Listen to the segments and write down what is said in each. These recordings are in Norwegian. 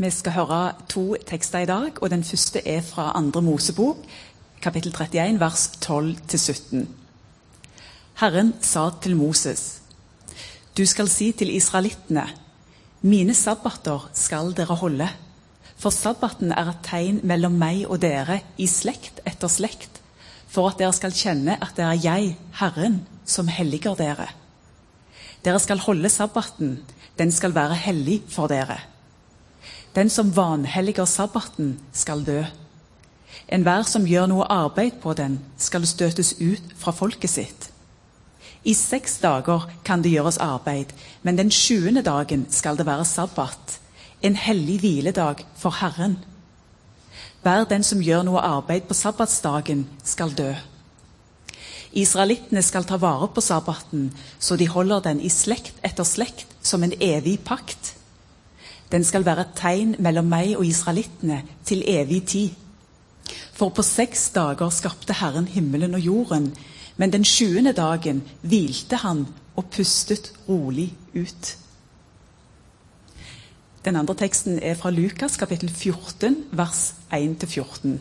Vi skal høre to tekster i dag, og den første er fra andre Mosebok, kapittel 31, vers 12-17. Herren sa til Moses.: Du skal si til israelittene:" Mine sabbater skal dere holde, for sabbaten er et tegn mellom meg og dere i slekt etter slekt, for at dere skal kjenne at det er jeg, Herren, som helliger dere. Dere skal holde sabbaten, den skal være hellig for dere. Den som vanhelliger sabbaten, skal dø. Enhver som gjør noe arbeid på den, skal støtes ut fra folket sitt. I seks dager kan det gjøres arbeid, men den sjuende dagen skal det være sabbat, en hellig hviledag for Herren. Hver den som gjør noe arbeid på sabbatsdagen, skal dø. Israelittene skal ta vare på sabbaten, så de holder den i slekt etter slekt som en evig pakt. Den skal være et tegn mellom meg og israelittene til evig tid. For på seks dager skapte Herren himmelen og jorden, men den sjuende dagen hvilte han og pustet rolig ut. Den andre teksten er fra Lukas kapittel 14, vers 1-14.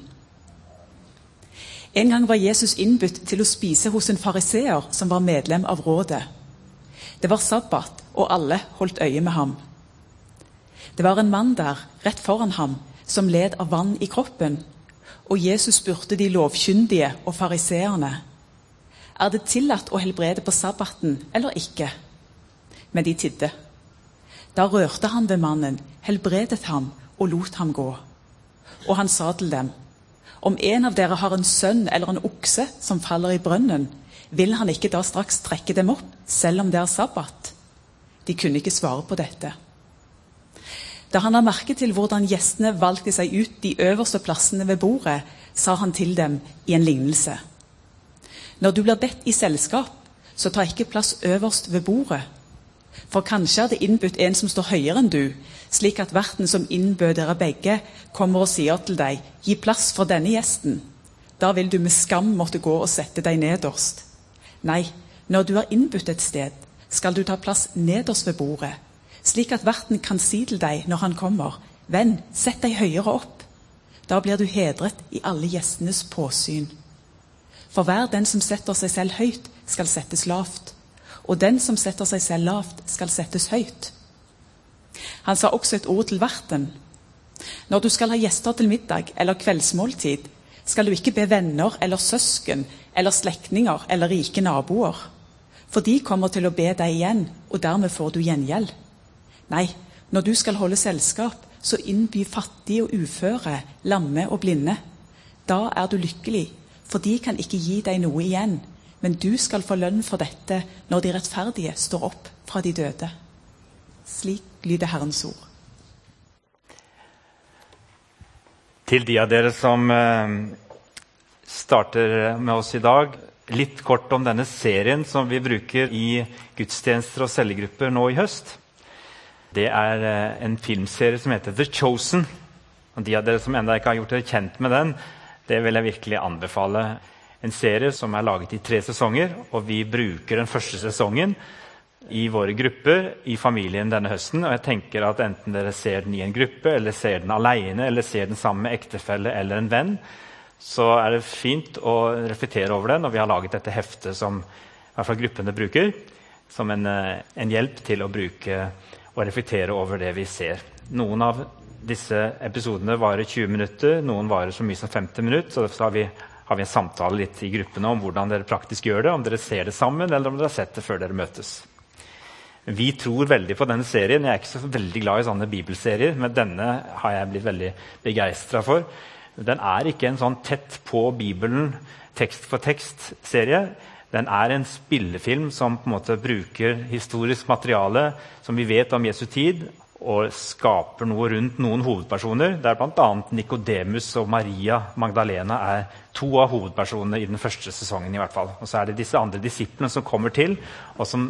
En gang var Jesus innbudt til å spise hos en fariseer som var medlem av rådet. Det var sabbat, og alle holdt øye med ham. Det var en mann der, rett foran ham, som led av vann i kroppen. Og Jesus spurte de lovkyndige og fariseerne. Er det tillatt å helbrede på sabbaten eller ikke? Men de tidde. Da rørte han ved mannen, helbredet ham og lot ham gå. Og han sa til dem, om en av dere har en sønn eller en okse som faller i brønnen, vil han ikke da straks trekke dem opp, selv om det er sabbat? De kunne ikke svare på dette. Da han la merke til hvordan gjestene valgte seg ut de øverste plassene ved bordet, sa han til dem i en lignelse. Når du blir bedt i selskap, så ta ikke plass øverst ved bordet. For kanskje er det innbudt en som står høyere enn du, slik at verten som innbød dere begge, kommer og sier til deg, gi plass for denne gjesten. Da vil du med skam måtte gå og sette deg nederst. Nei, når du er innbudt et sted, skal du ta plass nederst ved bordet, slik at verten kan si til deg når han kommer, venn, sett deg høyere opp. Da blir du hedret i alle gjestenes påsyn. For hver den som setter seg selv høyt, skal settes lavt, og den som setter seg selv lavt, skal settes høyt. Han sa også et ord til verten. Når du skal ha gjester til middag eller kveldsmåltid, skal du ikke be venner eller søsken eller slektninger eller rike naboer. For de kommer til å be deg igjen, og dermed får du gjengjeld. Nei, når du skal holde selskap, så innby fattige og uføre, lamme og blinde. Da er du lykkelig, for de kan ikke gi deg noe igjen, men du skal få lønn for dette når de rettferdige står opp fra de døde. Slik lyder Herrens ord. Til de av dere som eh, starter med oss i dag, litt kort om denne serien som vi bruker i gudstjenester og cellegrupper nå i høst. Det er eh, en filmserie som heter The Chosen. Og de av dere som ennå ikke har gjort dere kjent med den, det vil jeg virkelig anbefale. En serie som er laget i tre sesonger, og vi bruker den første sesongen i våre grupper i familien denne høsten. Og jeg tenker at Enten dere ser den i en gruppe, eller ser den alene, eller ser den sammen med ektefelle eller en venn, så er det fint å reflektere over den. Og vi har laget dette heftet som i hvert fall gruppene bruker, som en, eh, en hjelp til å bruke og reflektere over det vi ser. Noen av disse episodene varer 20 minutter, noen varer så mye som 50 minutter. Så, derfor har, vi, har vi en samtale litt i gruppene om hvordan dere praktisk gjør det. Om dere ser det sammen, eller om dere har sett det før dere møtes. Vi tror veldig på denne serien. Jeg er ikke så veldig glad i sånne bibelserier, men denne har jeg blitt veldig begeistra for. Den er ikke en sånn tett på Bibelen, tekst for tekst-serie. Den er en spillefilm som på en måte bruker historisk materiale som vi vet om Jesu tid, og skaper noe rundt noen hovedpersoner, der bl.a. Nikodemus og Maria Magdalena er to av hovedpersonene i den første sesongen. i hvert fall. Og så er det disse andre disiplene som kommer til, og som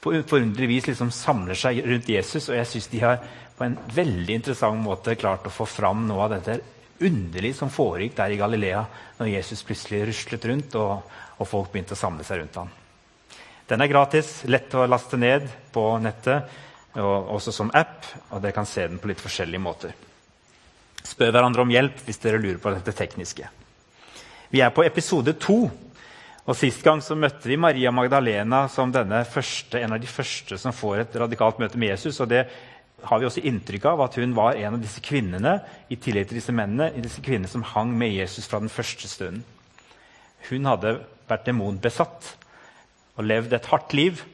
på forunderlig vis liksom samler seg rundt Jesus. Og jeg syns de har på en veldig interessant måte klart å få fram noe av dette underlige som foregikk der i Galilea når Jesus plutselig ruslet rundt og, og folk begynte å samle seg rundt ham. Den er gratis, lett å laste ned på nettet. og også som app, og dere kan se den på litt forskjellige måter. Spør hverandre om hjelp hvis dere lurer på dette tekniske. Vi er på episode to. Og Sist gang så møtte vi Maria Magdalena som første, en av de første som får et radikalt møte med Jesus. og det har vi også inntrykk av at hun var en av disse kvinnene i tillegg til disse mennene, disse kvinnene som hang med Jesus fra den første stunden. Hun hadde vært demonbesatt og levd et hardt liv.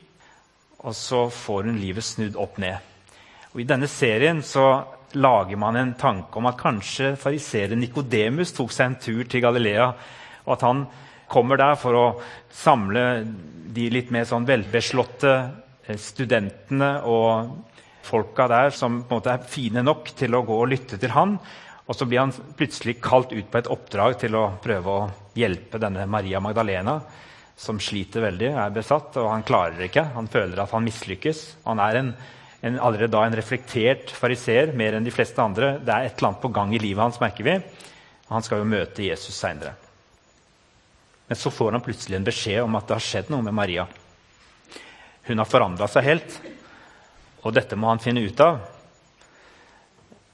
Og så får hun livet snudd opp ned. Og I denne serien så lager man en tanke om at kanskje fariseeren Nikodemus tok seg en tur til Galilea, og at han kommer der for å samle de litt mer sånn velbeslåtte eh, studentene og folka der som på en måte er fine nok til å gå og lytte til han. Og så blir han plutselig kalt ut på et oppdrag til å prøve å hjelpe denne Maria Magdalena, som sliter veldig, er besatt, og han klarer det ikke. Han føler at han mislykkes. Han er en en, allerede da en reflektert fariseer mer enn de fleste andre. Det er et eller annet på gang i livet hans, merker vi. Han skal jo møte Jesus seinere. Men så får han plutselig en beskjed om at det har skjedd noe med Maria. Hun har forandra seg helt, og dette må han finne ut av.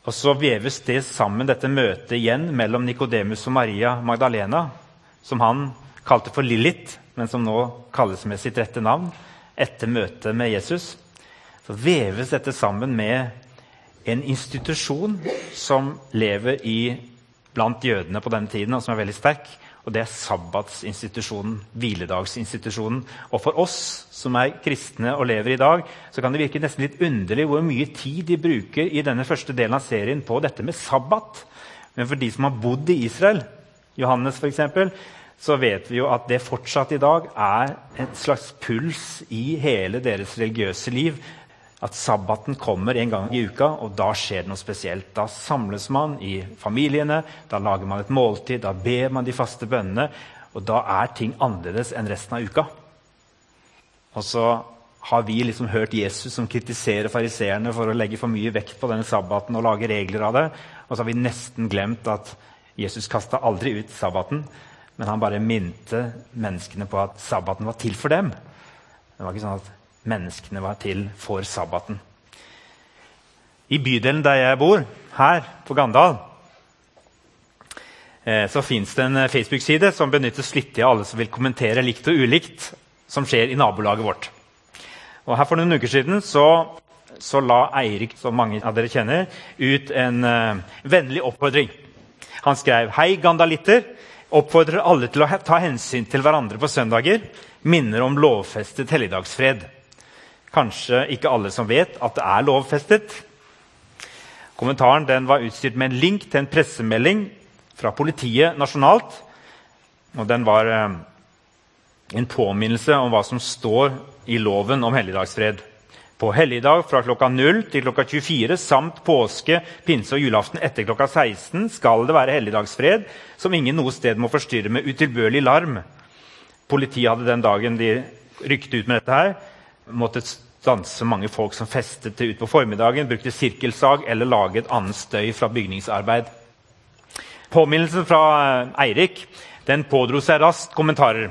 Og Så veves det sammen, dette møtet igjen mellom Nikodemus og Maria Magdalena, som han kalte for Lilith, men som nå kalles med sitt rette navn, etter møtet med Jesus så veves dette sammen med en institusjon som lever i, blant jødene på denne tiden, og som er veldig sterk. Og det er sabbatsinstitusjonen, hviledagsinstitusjonen. Og for oss som er kristne og lever i dag, så kan det virke nesten litt underlig hvor mye tid de bruker i denne første delen av serien på dette med sabbat. Men for de som har bodd i Israel, Johannes f.eks., så vet vi jo at det fortsatt i dag er et slags puls i hele deres religiøse liv at sabbaten kommer en gang i uka, og da skjer det noe spesielt. Da samles man i familiene, da lager man et måltid, da ber man de faste bønnene. Og da er ting annerledes enn resten av uka. Og så har vi liksom hørt Jesus som kritiserer fariseerne for å legge for mye vekt på denne sabbaten og lage regler av det. Og så har vi nesten glemt at Jesus kasta aldri ut sabbaten, men han bare minte menneskene på at sabbaten var til for dem. Det var ikke sånn at menneskene var til for sabbaten. I bydelen der jeg bor, her på Gandal, eh, så fins det en Facebook-side som benyttes flittig av alle som vil kommentere likt og ulikt som skjer i nabolaget vårt. Og her For noen uker siden så, så la Eirik, som mange av dere kjenner, ut en uh, vennlig oppfordring. Han skrev Hei, gandalitter. Oppfordrer alle til å ta hensyn til hverandre på søndager. Minner om lovfestet helligdagsfred. Kanskje ikke alle som vet at det er lovfestet. Kommentaren var utstyrt med en link til en pressemelding fra politiet nasjonalt. Og den var eh, en påminnelse om hva som står i loven om helligdagsfred. På helligdag fra klokka 0 til klokka 24 samt påske, pinse og julaften etter klokka 16 skal det være helligdagsfred som ingen noe sted må forstyrre med utilbørlig larm. Politiet hadde den dagen de rykte ut med dette, her, måtte stanse mange folk som festet det ut på formiddagen, brukte sirkelsag eller laget annen støy fra bygningsarbeid. Påminnelsen fra eh, Eirik den pådro seg raskt kommentarer.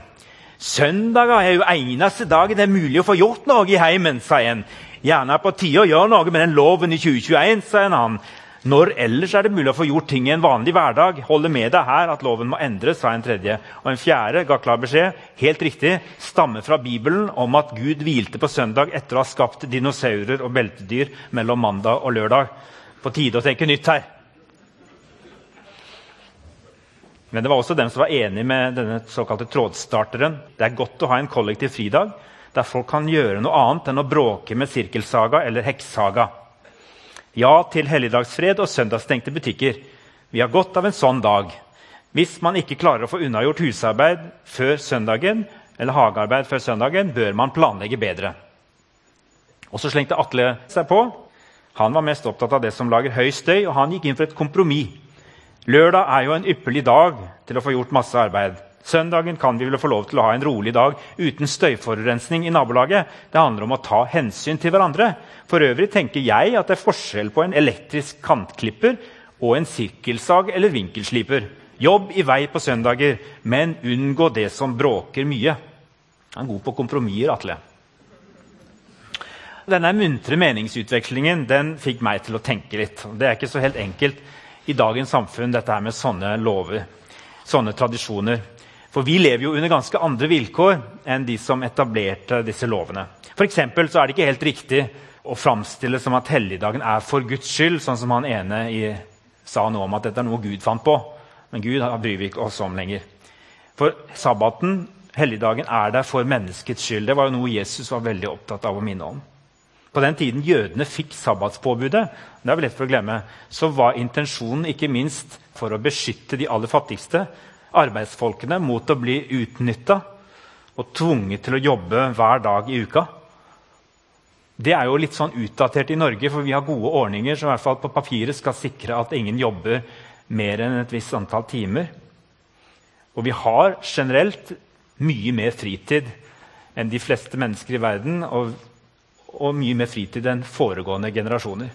'Søndager er jo eneste dagen det er mulig å få gjort noe i heimen', sa en. 'Gjerne er på tide å gjøre noe med den loven i 2021', sa en annen. Når ellers er det mulig å få gjort ting i en vanlig hverdag? Holde med deg her at loven må endres, sa en tredje. Og en fjerde ga klar beskjed, helt riktig, stammer fra Bibelen om at Gud hvilte på søndag etter å ha skapt dinosaurer og beltedyr mellom mandag og lørdag. På tide å tenke nytt her. Men det var også dem som var enig med denne såkalte trådstarteren. Det er godt å ha en kollektiv fridag der folk kan gjøre noe annet enn å bråke med sirkelsaga eller hekksaga. Ja til helligdagsfred og søndagsstengte butikker. Vi har godt av en sånn dag. Hvis man ikke klarer å få unnagjort husarbeid før søndagen, eller hagearbeid før søndagen, bør man planlegge bedre. Og Så slengte Atle seg på. Han var mest opptatt av det som lager høy støy, og han gikk inn for et kompromiss. Lørdag er jo en ypperlig dag til å få gjort masse arbeid. Søndagen kan vi vel få lov til å ha en rolig dag uten støyforurensning i nabolaget. Det handler om å ta hensyn til hverandre. For øvrig tenker jeg at det er forskjell på en elektrisk kantklipper og en sirkelsag eller vinkelsliper. Jobb i vei på søndager, men unngå det som bråker mye. Han er god på kompromisser, Atle. Denne muntre meningsutvekslingen den fikk meg til å tenke litt. Det er ikke så helt enkelt i dagens samfunn, dette her med sånne lover, sånne tradisjoner. For vi lever jo under ganske andre vilkår enn de som etablerte disse lovene. For så er det ikke helt riktig å framstille som at helligdagen er for Guds skyld, sånn som han ene i, sa nå om at dette er noe Gud fant på. Men Gud bryr vi ikke oss om lenger. For sabbaten, helligdagen, er der for menneskets skyld. Det var jo noe Jesus var veldig opptatt av å minne om. På den tiden jødene fikk sabbatspåbudet, det er vel lett for å glemme, så var intensjonen ikke minst for å beskytte de aller fattigste, arbeidsfolkene, mot å bli utnytta og tvunget til å jobbe hver dag i uka. Det er jo litt sånn utdatert i Norge, for vi har gode ordninger som i hvert fall på papiret skal sikre at ingen jobber mer enn et visst antall timer. Og vi har generelt mye mer fritid enn de fleste mennesker i verden. Og, og mye mer fritid enn foregående generasjoner.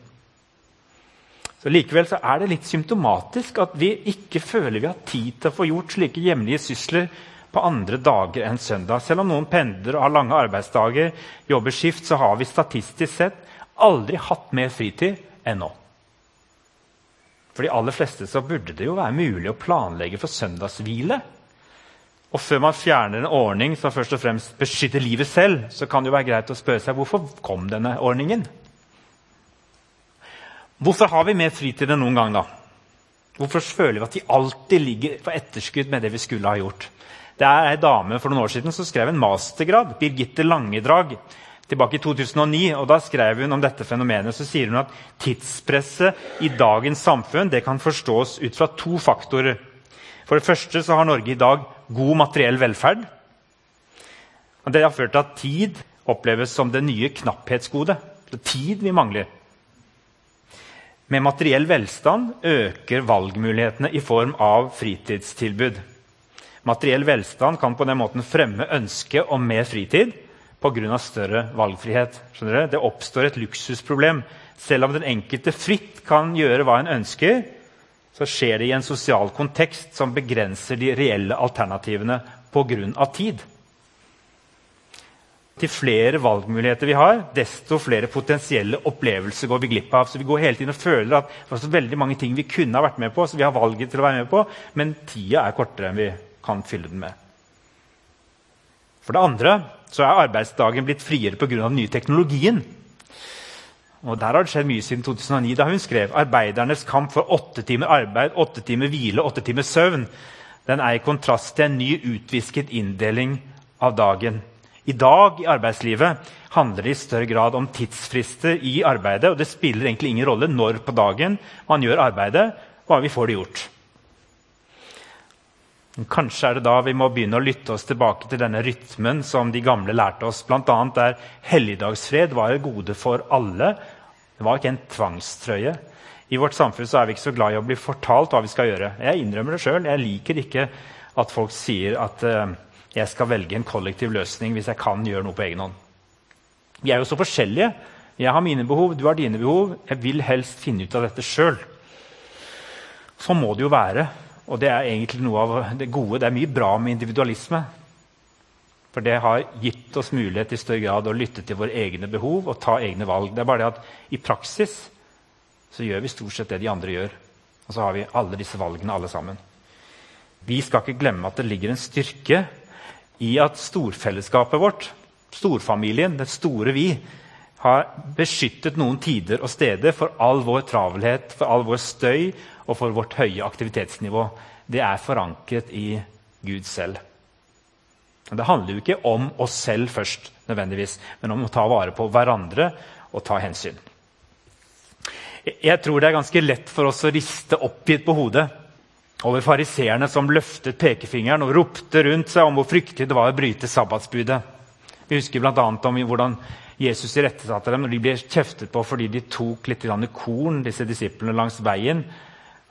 Så Likevel så er det litt symptomatisk at vi ikke føler vi har tid til å få gjort slike hjemlige sysler på andre dager enn søndag. Selv om noen pendler og har lange arbeidsdager, jobber skift, så har vi statistisk sett aldri hatt mer fritid enn nå. For de aller fleste så burde det jo være mulig å planlegge for søndagshvile. Og før man fjerner en ordning som først og fremst beskytter livet selv, så kan det jo være greit å spørre seg hvorfor kom denne ordningen. Hvorfor har vi mer fritid enn noen gang, da? Hvorfor føler vi at vi alltid ligger på etterskudd med det vi skulle ha gjort? Det er ei dame for noen år siden som skrev en mastergrad, Birgitte Langedrag, tilbake i 2009. og Da skrev hun om dette fenomenet. Så sier hun at tidspresset i dagens samfunn det kan forstås ut fra to faktorer. For det første så har Norge i dag god materiell velferd. Det har ført til at tid oppleves som det nye knapphetsgodet. Det tid vi mangler. Med materiell velstand øker valgmulighetene i form av fritidstilbud. Materiell velstand kan på den måten fremme ønsket om mer fritid pga. større valgfrihet. Det oppstår et luksusproblem. Selv om den enkelte fritt kan gjøre hva en ønsker, så skjer det i en sosial kontekst som begrenser de reelle alternativene pga. tid. Til flere valgmuligheter vi har, desto flere potensielle opplevelser går vi glipp av. Så vi går hele tiden og føler at det er så veldig mange ting vi kunne ha vært med på, så vi har valget til å være med på, men tida er kortere enn vi kan fylle den med. For det andre så er arbeidsdagen blitt friere pga. den nye teknologien. Og Der har det skjedd mye siden 2009, da hun skrev arbeidernes kamp for åtte timer arbeid, åtte timer hvile, åtte timer søvn. Den er i kontrast til en ny utvisket inndeling av dagen. I dag i arbeidslivet handler det i større grad om tidsfrister i arbeidet. og Det spiller egentlig ingen rolle når på dagen man gjør arbeidet, hva vi får det gjort. Kanskje er det da vi må begynne å lytte oss tilbake til denne rytmen som de gamle lærte oss, bl.a. der helligdagsfred var et gode for alle. Det var ikke en tvangstrøye. I vårt samfunn er vi ikke så glad i å bli fortalt hva vi skal gjøre. Jeg innrømmer det sjøl. Jeg liker ikke at folk sier at uh, jeg skal velge en kollektiv løsning hvis jeg kan gjøre noe på egen hånd. Vi er jo så forskjellige. Jeg har mine behov, du har dine behov. Jeg vil helst finne ut av dette sjøl. Sånn må det jo være. Og det er egentlig noe av det gode. Det er mye bra med individualisme. For det har gitt oss mulighet i større grad å lytte til våre egne behov og ta egne valg. Det er bare det at i praksis så gjør vi stort sett det de andre gjør. Og så har vi alle disse valgene, alle sammen. Vi skal ikke glemme at det ligger en styrke i at storfellesskapet vårt, storfamilien, det store vi, har beskyttet noen tider og steder for all vår travelhet, for all vår støy og for vårt høye aktivitetsnivå, det er forankret i Gud selv. Det handler jo ikke om oss selv først, nødvendigvis, men om å ta vare på hverandre og ta hensyn. Jeg tror det er ganske lett for oss å riste oppgitt på hodet over fariseerne som løftet pekefingeren og ropte rundt seg om hvor fryktelig det var å bryte sabbatsbudet. Vi husker bl.a. om hvordan Jesus irettesatte dem når de ble kjeftet på fordi de tok litt korn disse disiplene langs veien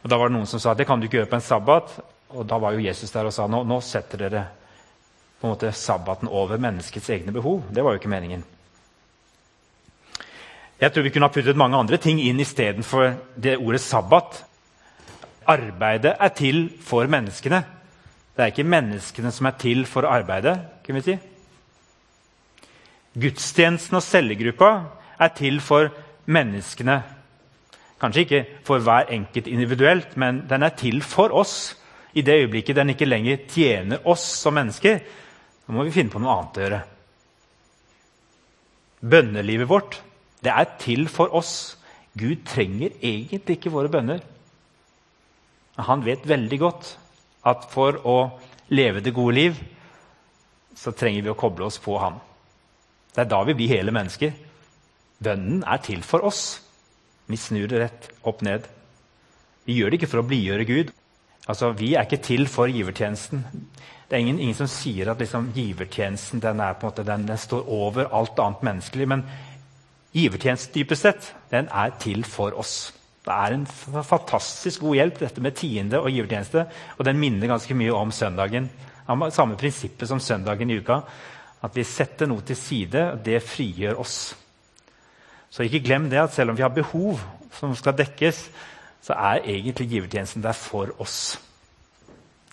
og Da var det noen som sa det kan du ikke gjøre på en sabbat. Og Da var jo Jesus der og sa nå, nå setter dere på en måte sabbaten over menneskets egne behov. Det var jo ikke meningen. Jeg tror vi kunne ha puttet mange andre ting inn istedenfor det ordet sabbat. Arbeidet er til for menneskene. Det er ikke menneskene som er til for arbeidet. kan vi si. Gudstjenesten og cellegruppa er til for menneskene. Kanskje ikke for hver enkelt individuelt, men den er til for oss. I det øyeblikket den ikke lenger tjener oss som mennesker, da må vi finne på noe annet å gjøre. Bønnelivet vårt det er til for oss. Gud trenger egentlig ikke våre bønner. Han vet veldig godt at for å leve det gode liv, så trenger vi å koble oss på ham. Det er da vi blir hele mennesker. Bønnen er til for oss. Vi snur det rett opp ned. Vi gjør det ikke for å blidgjøre Gud. Altså, Vi er ikke til for givertjenesten. Det er ingen, ingen som sier at liksom, givertjenesten den, måte, den, den står over alt annet menneskelig. Men givertjenesten dypest sett, den er til for oss. Det er en fantastisk god hjelp, dette med tiende og givertjeneste. Og den minner ganske mye om søndagen. Samme prinsippet som søndagen i uka. At vi setter noe til side, det frigjør oss. Så ikke glem det at selv om vi har behov som skal dekkes, så er egentlig givertjenesten der for oss.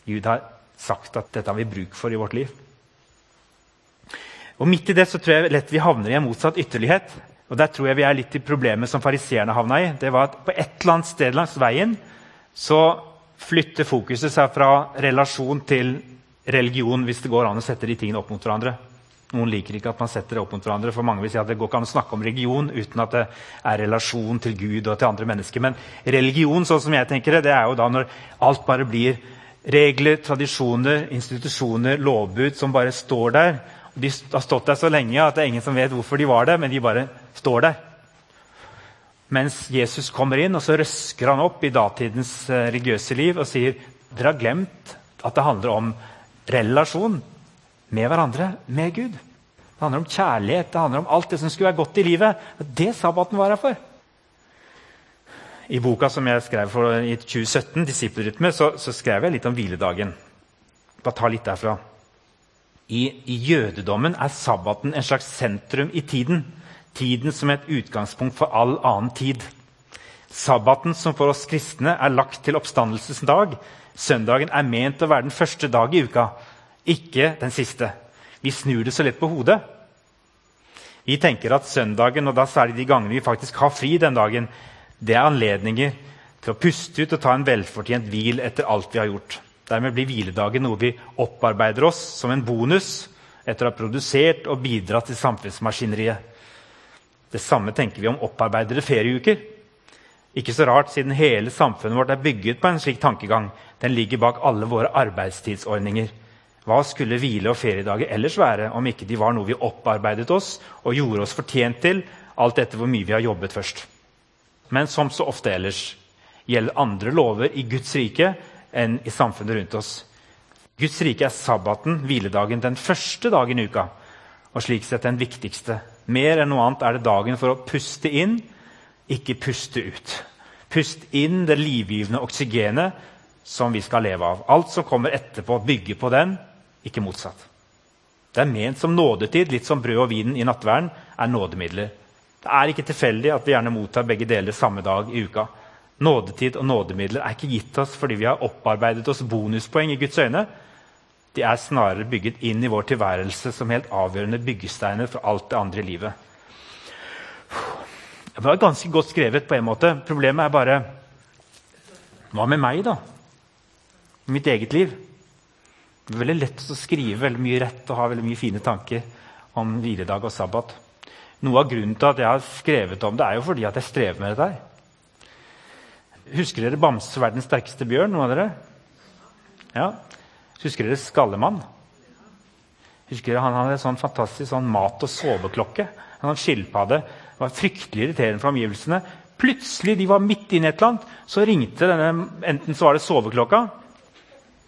Gud har sagt at dette har vi bruk for i vårt liv. Og Midt i det så tror jeg lett vi havner i en motsatt ytterlighet. Og Der tror jeg vi er litt i problemet som fariseerne havna i. Det var at På et eller annet sted langs veien så flytter fokuset seg fra relasjon til religion, hvis det går an å sette de tingene opp mot hverandre. Noen liker ikke at man setter det opp mot hverandre, for mange vil si at det går ikke an å snakke om religion uten at det er relasjon til Gud og til andre mennesker. Men religion, sånn som jeg tenker det, det er jo da når alt bare blir regler, tradisjoner, institusjoner, lovbud som bare står der de har stått der så lenge at det er ingen som vet hvorfor de var der, men de bare står der. Mens Jesus kommer inn, og så røsker han opp i datidens eh, religiøse liv og sier dere har glemt at det handler om relasjon med hverandre, med Gud. Det handler om kjærlighet, det handler om alt det som skulle være godt i livet. Det sabbaten var her for. I boka som jeg skrev for i 2017, 'Disippelrytme', så, så skrev jeg litt om hviledagen. Bare ta litt derfra. I, I, jødedommen er sabbaten en slags sentrum i tiden. Tiden som et utgangspunkt for all annen tid. Sabbaten, som for oss kristne er lagt til oppstandelsesdag, søndagen er ment å være den første dag i uka, ikke den siste. Vi snur det så lett på hodet. Vi tenker at søndagen, og da særlig de gangene vi faktisk har fri den dagen, det er anledninger til å puste ut og ta en velfortjent hvil etter alt vi har gjort. Dermed blir hviledagen noe vi opparbeider oss som en bonus etter å ha produsert og bidratt til samfunnsmaskineriet. Det samme tenker vi om opparbeidede ferieuker. Ikke så rart, siden hele samfunnet vårt er bygget på en slik tankegang. Den ligger bak alle våre arbeidstidsordninger. Hva skulle hvile- og feriedager ellers være om ikke de var noe vi opparbeidet oss og gjorde oss fortjent til, alt etter hvor mye vi har jobbet først? Men som så ofte ellers gjelder andre lover i Guds rike enn i samfunnet rundt oss. Guds rike er sabbaten, hviledagen, den første dagen i uka. Og slik sett den viktigste. Mer enn noe annet er det dagen for å puste inn, ikke puste ut. Pust inn det livgivende oksygenet som vi skal leve av. Alt som kommer etterpå, bygger på den, ikke motsatt. Det er ment som nådetid, litt som brød og vinen i nattverden er nådemidler. Det er ikke tilfeldig at vi gjerne mottar begge deler samme dag i uka. Nådetid og nådemidler er ikke gitt oss fordi vi har opparbeidet oss bonuspoeng i Guds øyne. De er snarere bygget inn i vår tilværelse som helt avgjørende byggesteiner for alt det andre i livet. Det var ganske godt skrevet på en måte. Problemet er bare Hva med meg, da? Mitt eget liv? Det er veldig lett å skrive veldig mye rett og ha veldig mye fine tanker om hviledag og sabbat. Noe av grunnen til at jeg har skrevet om det, er jo fordi at jeg strever med dette. her. Husker dere Bamse verdens sterkeste bjørn? noen av dere? Ja. Husker dere Skallemann? Husker dere, Han hadde en sånn fantastisk sånn mat- og soveklokke. Han hadde skilpadde. Det var fryktelig irriterende for omgivelsene. Plutselig de var midt inne i et eller annet, så ringte denne Enten så var det soveklokka.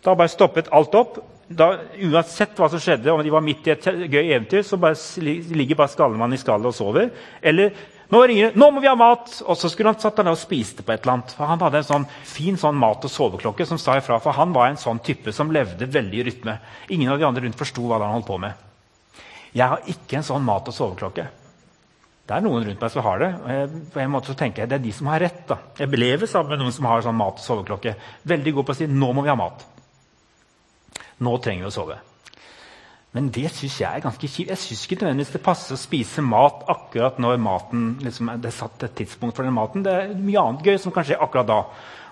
Da bare stoppet alt opp. Da, uansett hva som skjedde, om de var midt i et gøy eventyr, så bare ligger bare Skallemann i skallet og sover. Eller nå ringer det, 'Nå må vi ha mat!' Og så skulle han satt der og spiste på et eller annet. For Han hadde en sånn fin sånn mat- og soveklokke som sa ifra. For han var en sånn type som levde veldig i rytme. Ingen av de andre rundt forsto hva han holdt på med. Jeg har ikke en sånn mat- og soveklokke. Det er noen rundt meg som har det. og på en måte så tenker jeg Det er de som har rett. da. Jeg lever sammen med noen som har sånn mat- og soveklokke. Veldig god på å si 'nå må vi ha mat'. Nå trenger vi å sove. Men det syns jeg er ganske kjipt. Jeg syns ikke nødvendigvis det passer å spise mat akkurat når maten, liksom, det er satt et tidspunkt for den maten. Det er mye annet gøy som kan skje akkurat da.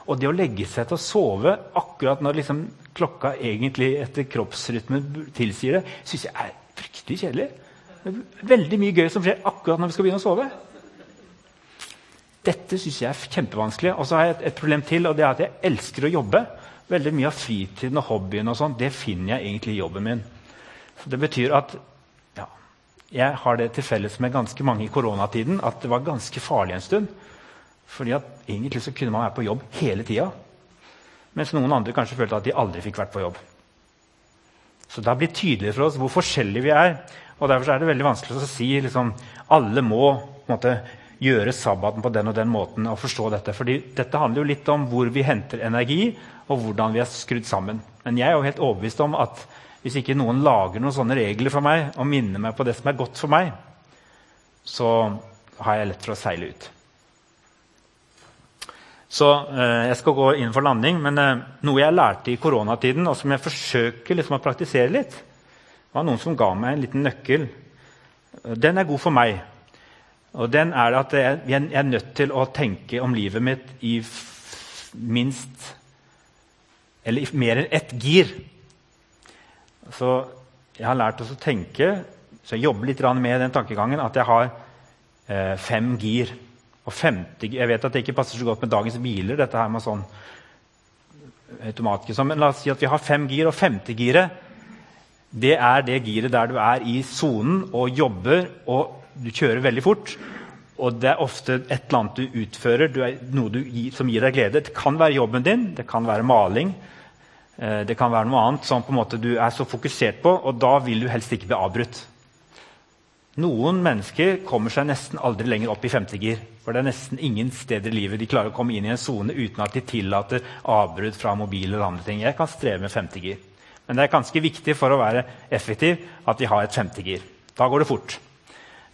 Og det å legge seg til å sove akkurat når liksom, klokka egentlig etter kroppsrytmen tilsier det, syns jeg er fryktelig kjedelig. Veldig mye gøy som skjer akkurat når vi skal begynne å sove. Dette syns jeg er kjempevanskelig. Og så har jeg et, et problem til, og det er at jeg elsker å jobbe. Veldig mye av fritiden og hobbyen og sånn, det finner jeg egentlig i jobben min. Det betyr at ja, jeg har det til felles med ganske mange i koronatiden at det var ganske farlig en stund. Fordi at egentlig så kunne man være på jobb hele tida. Mens noen andre kanskje følte at de aldri fikk vært på jobb. Så det har blitt tydeligere for oss hvor forskjellige vi er. Og Derfor er det veldig vanskelig å si liksom, alle må måte, gjøre sabbaten på den og den måten. og forstå Dette Fordi dette handler jo litt om hvor vi henter energi, og hvordan vi er skrudd sammen. Men jeg er jo helt overbevist om at hvis ikke noen lager noen sånne regler for meg og minner meg på det som er godt for meg, så har jeg lett for å seile ut. Så eh, Jeg skal gå inn for landing, men eh, noe jeg lærte i koronatiden, og som jeg forsøker liksom, å praktisere litt, var noen som ga meg en liten nøkkel. Den er god for meg. Og den er at jeg, jeg er nødt til å tenke om livet mitt i minst Eller i mer enn ett gir. Så jeg har lært oss å tenke, så jeg jobber litt med den tankegangen, at jeg har eh, fem gir. Og femte, Jeg vet at det ikke passer så godt med dagens biler, dette her med sånn automatgir. Men la oss si at vi har fem gir, og femtegiret det er det giret der du er i sonen og jobber og du kjører veldig fort. Og det er ofte et eller annet du utfører, du er, noe du gir, som gir deg glede. Det kan være jobben din, det kan være maling, Eh, det kan være noe annet som du er så fokusert på, og da vil du helst ikke bli avbrutt. Noen mennesker kommer seg nesten aldri lenger opp i femtegir. For det er nesten ingen steder i livet de klarer å komme inn i en sone uten at de tillater avbrudd fra mobil eller andre ting. Jeg kan streve med femtegir. Men det er ganske viktig for å være effektiv at vi har et femtegir. Da går det fort.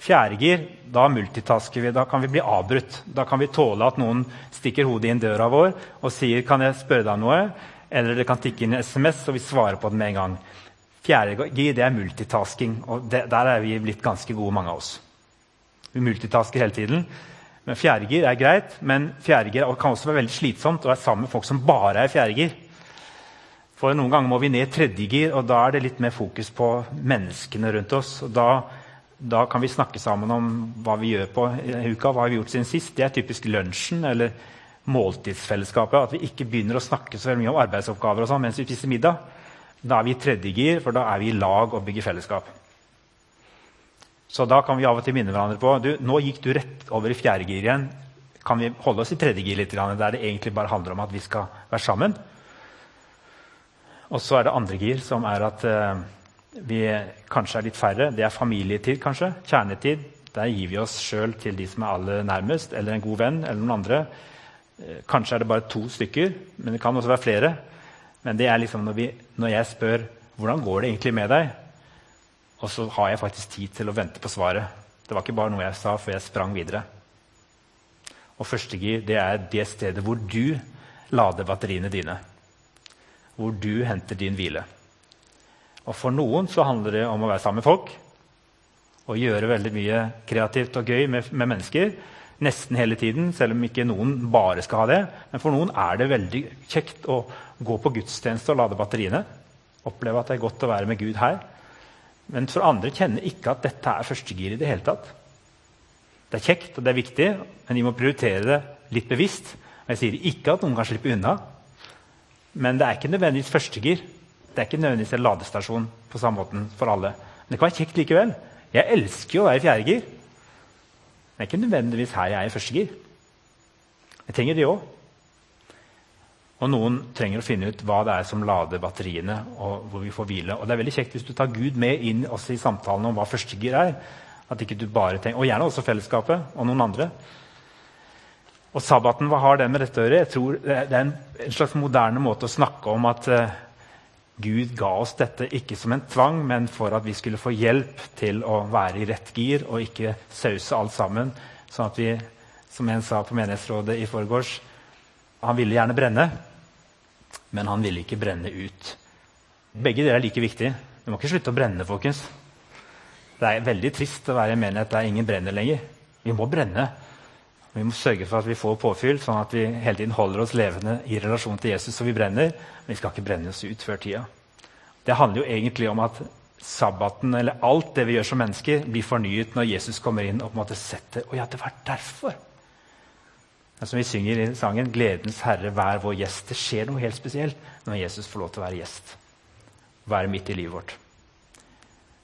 Fjerdegir, da multitasker vi. Da kan vi bli avbrutt. Da kan vi tåle at noen stikker hodet inn døra vår og sier 'Kan jeg spørre deg noe?' Eller det kan tikke inn en SMS, og vi svarer på den med en gang. Fjerde G det er multitasking, og det, der er vi blitt ganske gode, mange av oss. Vi multitasker hele tiden. Men Fjerdegir er greit, men fjerdegir kan også være veldig slitsomt å være sammen med folk som bare er fjerdegir. For Noen ganger må vi ned tredjegir, og da er det litt mer fokus på menneskene rundt oss. og da, da kan vi snakke sammen om hva vi gjør på uka. hva har vi gjort siden sist. Det er typisk lunsjen eller måltidsfellesskapet. At vi ikke begynner å snakke så mye om arbeidsoppgaver og sånn mens vi spiser middag. Da er vi i tredje gir, for da er vi i lag og bygger fellesskap. Så da kan vi av og til minne hverandre på du, nå gikk du rett over i fjerde gir igjen. Kan vi holde oss i tredje gir litt, der det egentlig bare handler om at vi skal være sammen? Og så er det andre gir, som er at uh, vi kanskje er litt færre. Det er familietid, kanskje. Kjernetid. Der gir vi oss sjøl til de som er aller nærmest, eller en god venn eller noen andre. Eh, kanskje er det bare to stykker, men det kan også være flere. Men det er liksom når, vi, når jeg spør hvordan går det egentlig med deg, og så har jeg faktisk tid til å vente på svaret. Det var ikke bare noe jeg sa før jeg sprang videre. Og første gir det er det stedet hvor du lader batteriene dine. Hvor du henter din hvile. Og For noen så handler det om å være sammen med folk og gjøre veldig mye kreativt og gøy med, med mennesker nesten hele tiden, selv om ikke noen bare skal ha det. Men for noen er det veldig kjekt å gå på gudstjeneste og lade batteriene. Oppleve at det er godt å være med Gud her. Men for andre kjenner ikke at dette er førstegir i det hele tatt. Det er kjekt og det er viktig, men de må prioritere det litt bevisst. Jeg sier ikke at noen kan slippe unna, men det er ikke nødvendigvis førstegir. Det er ikke nødvendigvis en ladestasjon på samme måten for alle. Men det kan være kjekt likevel. Jeg elsker jo å være i fjerdegir. Det er ikke nødvendigvis her jeg er i første gir. Jeg trenger det òg. Og noen trenger å finne ut hva det er som lader batteriene, og hvor vi får hvile. Og det er veldig kjekt hvis du tar Gud med inn også i samtalen om hva førstegir er. At ikke du bare tenker, Og gjerne også fellesskapet og noen andre. Og sabbaten, hva har den med dette å gjøre? Jeg tror Det er en, slags moderne måte å snakke om at uh, Gud ga oss dette ikke som en tvang, men for at vi skulle få hjelp til å være i rett gir og ikke sause alt sammen. Sånn at vi, som en sa på menighetsrådet i forgårs, han ville gjerne brenne, men han ville ikke brenne ut. Begge deler er like viktig. Vi må ikke slutte å brenne, folkens. Det er veldig trist å være i en menighet der ingen brenner lenger. Vi må brenne. Vi må sørge for at vi får påfyll, sånn at vi hele tiden holder oss levende i relasjon til Jesus. Så vi brenner, men vi skal ikke brenne oss ut før tida. Det handler jo egentlig om at sabbaten, eller alt det vi gjør som mennesker, blir fornyet når Jesus kommer inn og på en måte setter Å ja, det var derfor! Det er som vi synger i sangen 'Gledens Herre, vær vår gjest'. Det skjer noe helt spesielt når Jesus får lov til å være gjest. Være midt i livet vårt.